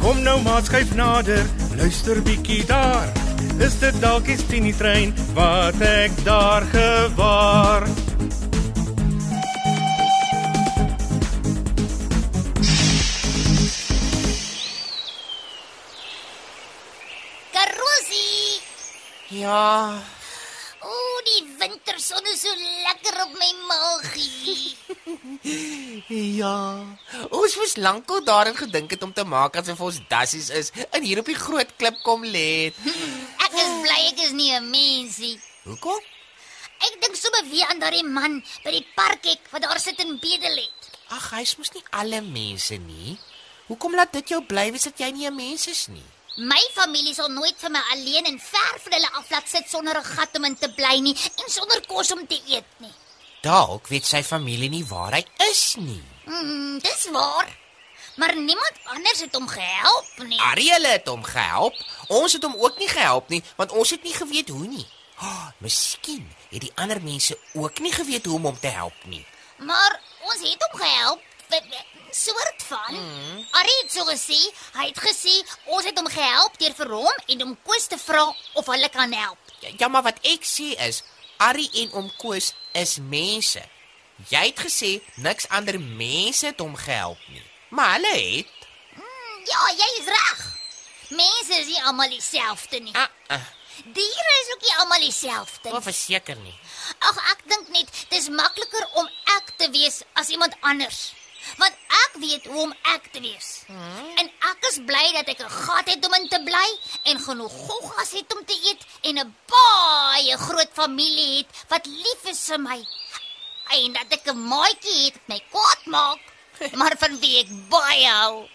Kom nou maat skuif nader, luister bietjie daar. Is dit dalk die Tini trein wat ek daar gewaar? Karosie! Ja, die winterson is so lekker op my maagie. ja. Ons was lankal daarin gedink het om te maak asof ons dassies is en hier op die groot klip kom lê. Ek is bly ek is nie 'n mensie. Hoekom? Ek dink sommer weer aan daardie man by die parkhek wat daar sit en bedel het. Ag, hy's mos nie alle mense nie. Hoekom laat dit jou bly wees dat jy nie 'n mens is nie? My familie sal nooit vir my alleen en ver van hulle af laat sit sonder 'n gat om in te bly nie en sonder kos om te eet nie. Dalk weet sy familie nie waar hy is nie. Mm, dis waar. Maar niemand anders het hom gehelp nie. Ariel het hom gehelp. Ons het hom ook nie gehelp nie, want ons het nie geweet hoe nie. Oh, miskien het die ander mense ook nie geweet hoe om hom te help nie. Maar ons het hom gehelp. Soort van. Mm. Arie het so gesê, hy het gesê ons het hom gehelp deur vir hom en hom Koos te vra of hulle kan help. Ja, ja, maar wat ek sê is, Ari en oom Koos is mense. Jy het gesê niks ander mense het hom gehelp nie. Maar hulle het. Ja, jy is reg. Mense is nie almal dieselfde nie. Ah, ah, Diere is ook nie almal dieselfde nie. of verseker nie. Ag, ek dink net dis makliker om ek te wees as iemand anders. Want ek weet hoe om ek te wees. Hmm? En ek is bly dat ek 'n gat het om in te bly en genoeg goggas het om te eet en 'n baie groot familie het wat lief is vir my. En dat ek 'n maatjie het wat my kwaad maak, maar van wie ek baie hou.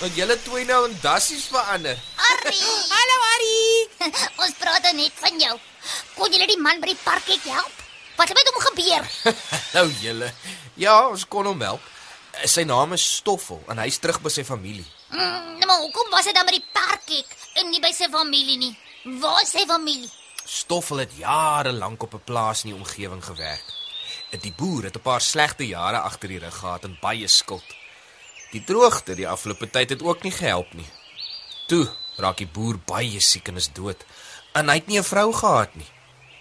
Want julle twee nou in dassies verander. Arrie, Hallo Ari. ons praat dan net van jou. Kon jy die man by die park help? Wat het met hom gebeur? nou julle. Ja, ons kon hom help. Sy naam is Stoffel en hy's terug by sy familie. Mm, nou maar hoekom was hy dan by die parkhek en nie by sy familie nie? Waar is sy familie? Stoffel het jare lank op 'n plaas in die omgewing gewerk. Die boer het 'n paar slegte jare agter die rug gehad en baie skuld. Die droogte die afgelope tyd het ook nie gehelp nie. Toe raak die boer baie siek en is dood. En hy het nie 'n vrou gehad nie.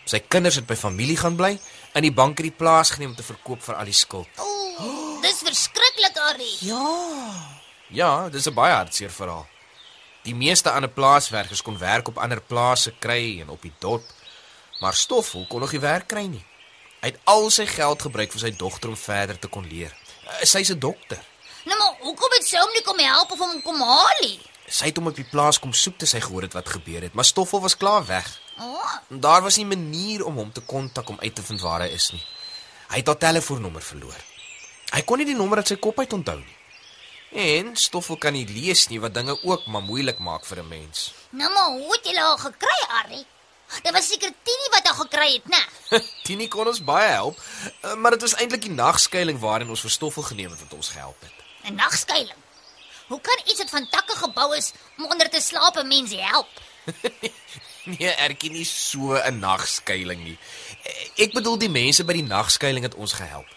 Sy kinders het by familie gaan bly en die bank het die plaas geneem om te verkoop vir al die skuld. Ooh, dis verskriklik, Ari. Ja. Ja, dis 'n baie hartseer verhaal. Die meeste ander plaaswerkers kon werk op ander plase kry en op die dorp, maar Stoffel kon nog nie werk kry nie. Hy het al sy geld gebruik vir sy dogter om verder te kon leer. Uh, Sy's 'n dokter. Nou maar hoekom het sy hom nie kom help of hom kom haal nie? Sy het hom op die plaas kom soek toe sy gehoor het wat gebeur het, maar Stoffel was klaar weg. Oh, En daar was nie 'n manier om hom te kontak om uit te vind waar hy is nie. Hy het haar telefoonnommer verloor. Hy kon nie die nommer uit sy kop uit onthou nie. En Stoffel kan nie lees nie wat dinge ook maar moeilik maak vir 'n mens. nou maar hoe het jy haar gekry, Ari? Dit was seker Tini wat haar gekry het, né? Tini kon ons baie help, eh, maar dit was eintlik die nagskuiling waarin ons vir Stoffel geneem het wat ons gehelp het. 'n Nagskuiling. Hoe kan iets wat van takke gebou is om onder te slaap 'n mens help? Nee, erken nie so 'n nagskuiling nie. Ek bedoel die mense by die nagskuiling het ons gehelp.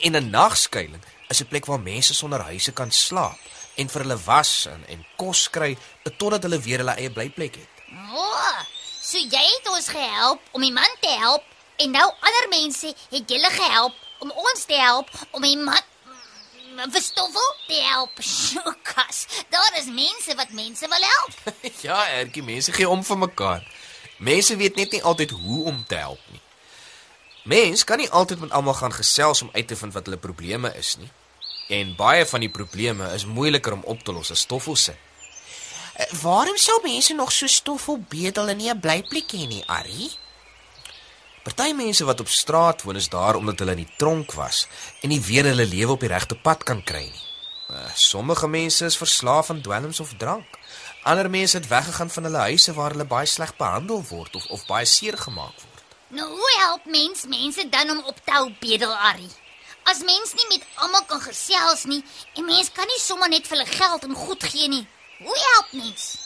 En 'n nagskuiling is 'n plek waar mense sonder huise kan slaap en vir hulle was en, en kos kry totdat hulle weer hulle eie blyplek het. O, oh, so jy het ons gehelp om die man te help en nou ander mense het julle gehelp om ons te help om die man vir Stoffel, die help Sjokas. Daar is mense wat mense wil help. ja, ertjie, mense gee om vir mekaar. Mense weet net nie altyd hoe om te help nie. Mens kan nie altyd met almal gaan gesels om uit te vind wat hulle probleme is nie. En baie van die probleme is moeiliker om op te los as Stoffel se. Eh, Waarom sou mense nog so stoffel bedel en nie 'n blyplek hê nie, Arrie? Party mense wat op straat woon is daar omdat hulle in die tronk was en nie weer hulle lewe op die regte pad kan kry nie. Uh, Sommige mense is verslaaf aan dwelms of drank. Ander mense het weggegaan van hulle huise waar hulle baie sleg behandel word of of baie seer gemaak word. Nou hoe help mens mense dan om op te hou bedel Arrie? As mens nie met almal kan gesels nie en mens kan nie sommer net vir hulle geld en goed gee nie. Hoe help mens?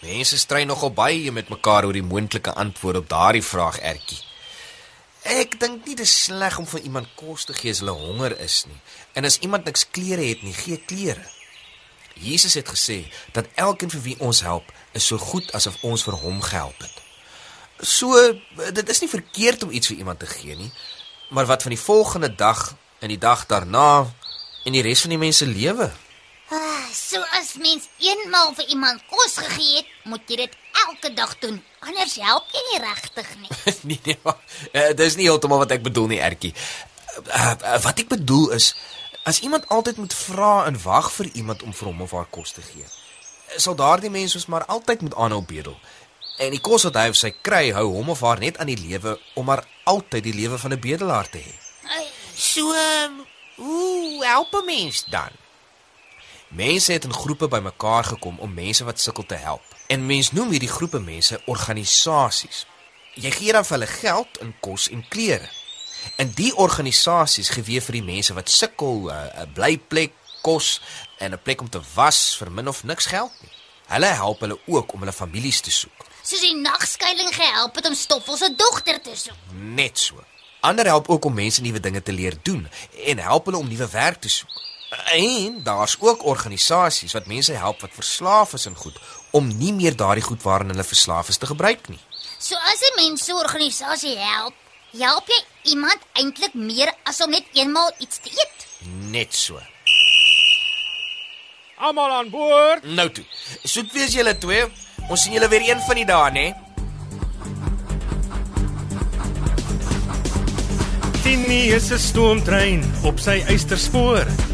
Mense stry nogal baie met mekaar oor die moontlike antwoord op daardie vraag, Ertjie. Ek dink nie dit is sleg om vir iemand kos te gee as hulle honger is nie. En as iemand niks klere het nie, gee klere. Jesus het gesê dat elkeen vir wie ons help, is so goed asof ons vir hom gehelp het. So dit is nie verkeerd om iets vir iemand te gee nie, maar wat van die volgende dag en die dag daarna en die res van die mens se lewe? As mens eenmaal vir iemand kos gegee het, moet jy dit elke dag doen. Anders help jy nie regtig nie. nee nee, maar uh, dis nie heeltemal wat ek bedoel nie, Ertjie. Uh, uh, wat ek bedoel is as iemand altyd moet vra en wag vir iemand om vir hom of haar kos te gee, sal daardie mens ons maar altyd moet aanhou bedel. En die kos wat hy of sy kry, hou hom of haar net aan die lewe om maar altyd die lewe van 'n bedelaar te hê. So, um, hoe help 'n mens dan? Mense het in groepe bymekaar gekom om mense wat sukkel te help. En mense noem hierdie groepe mense organisasies. Jy gee dan vir hulle geld in kos en klere. En die organisasies gee weer vir die mense wat sukkel 'n 'n blyplek, kos en 'n plek om te was vir min of niks geld nie. Hulle help hulle ook om hulle families te soek. soos die nagskuiling gehelp het om Stoffel se dogter te soek. Net so. Ander help ook om mense nuwe dinge te leer doen en help hulle om nuwe werk te soek. En daar's ook organisasies wat mense help wat verslaaf is aan goed om nie meer daardie goed waaraan hulle verslaaf is te gebruik nie. So as 'n mens so 'n organisasie help, help jy iemand eintlik meer as om net eenmaal iets te eet. Net so. Almal aan boord. Nou toe. Soet wees julle twee. Ons sien julle weer een van die dae, né? Tini is 'n stoomtrein op sy eysterspoor.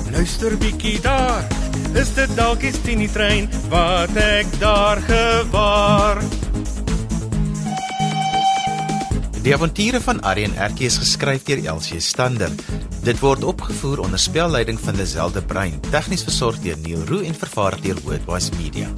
luister bietjie daar. Is dit dalk die Tini trein wat ek daar gewaar? Die avonture van Arrie en Erkie is geskryf deur Elsie Stander. Dit word opgevoer onder spelleiding van Lazelle de Bruin, tegnies versorg deur Neil Roo en vervaar deur Wordwise Media.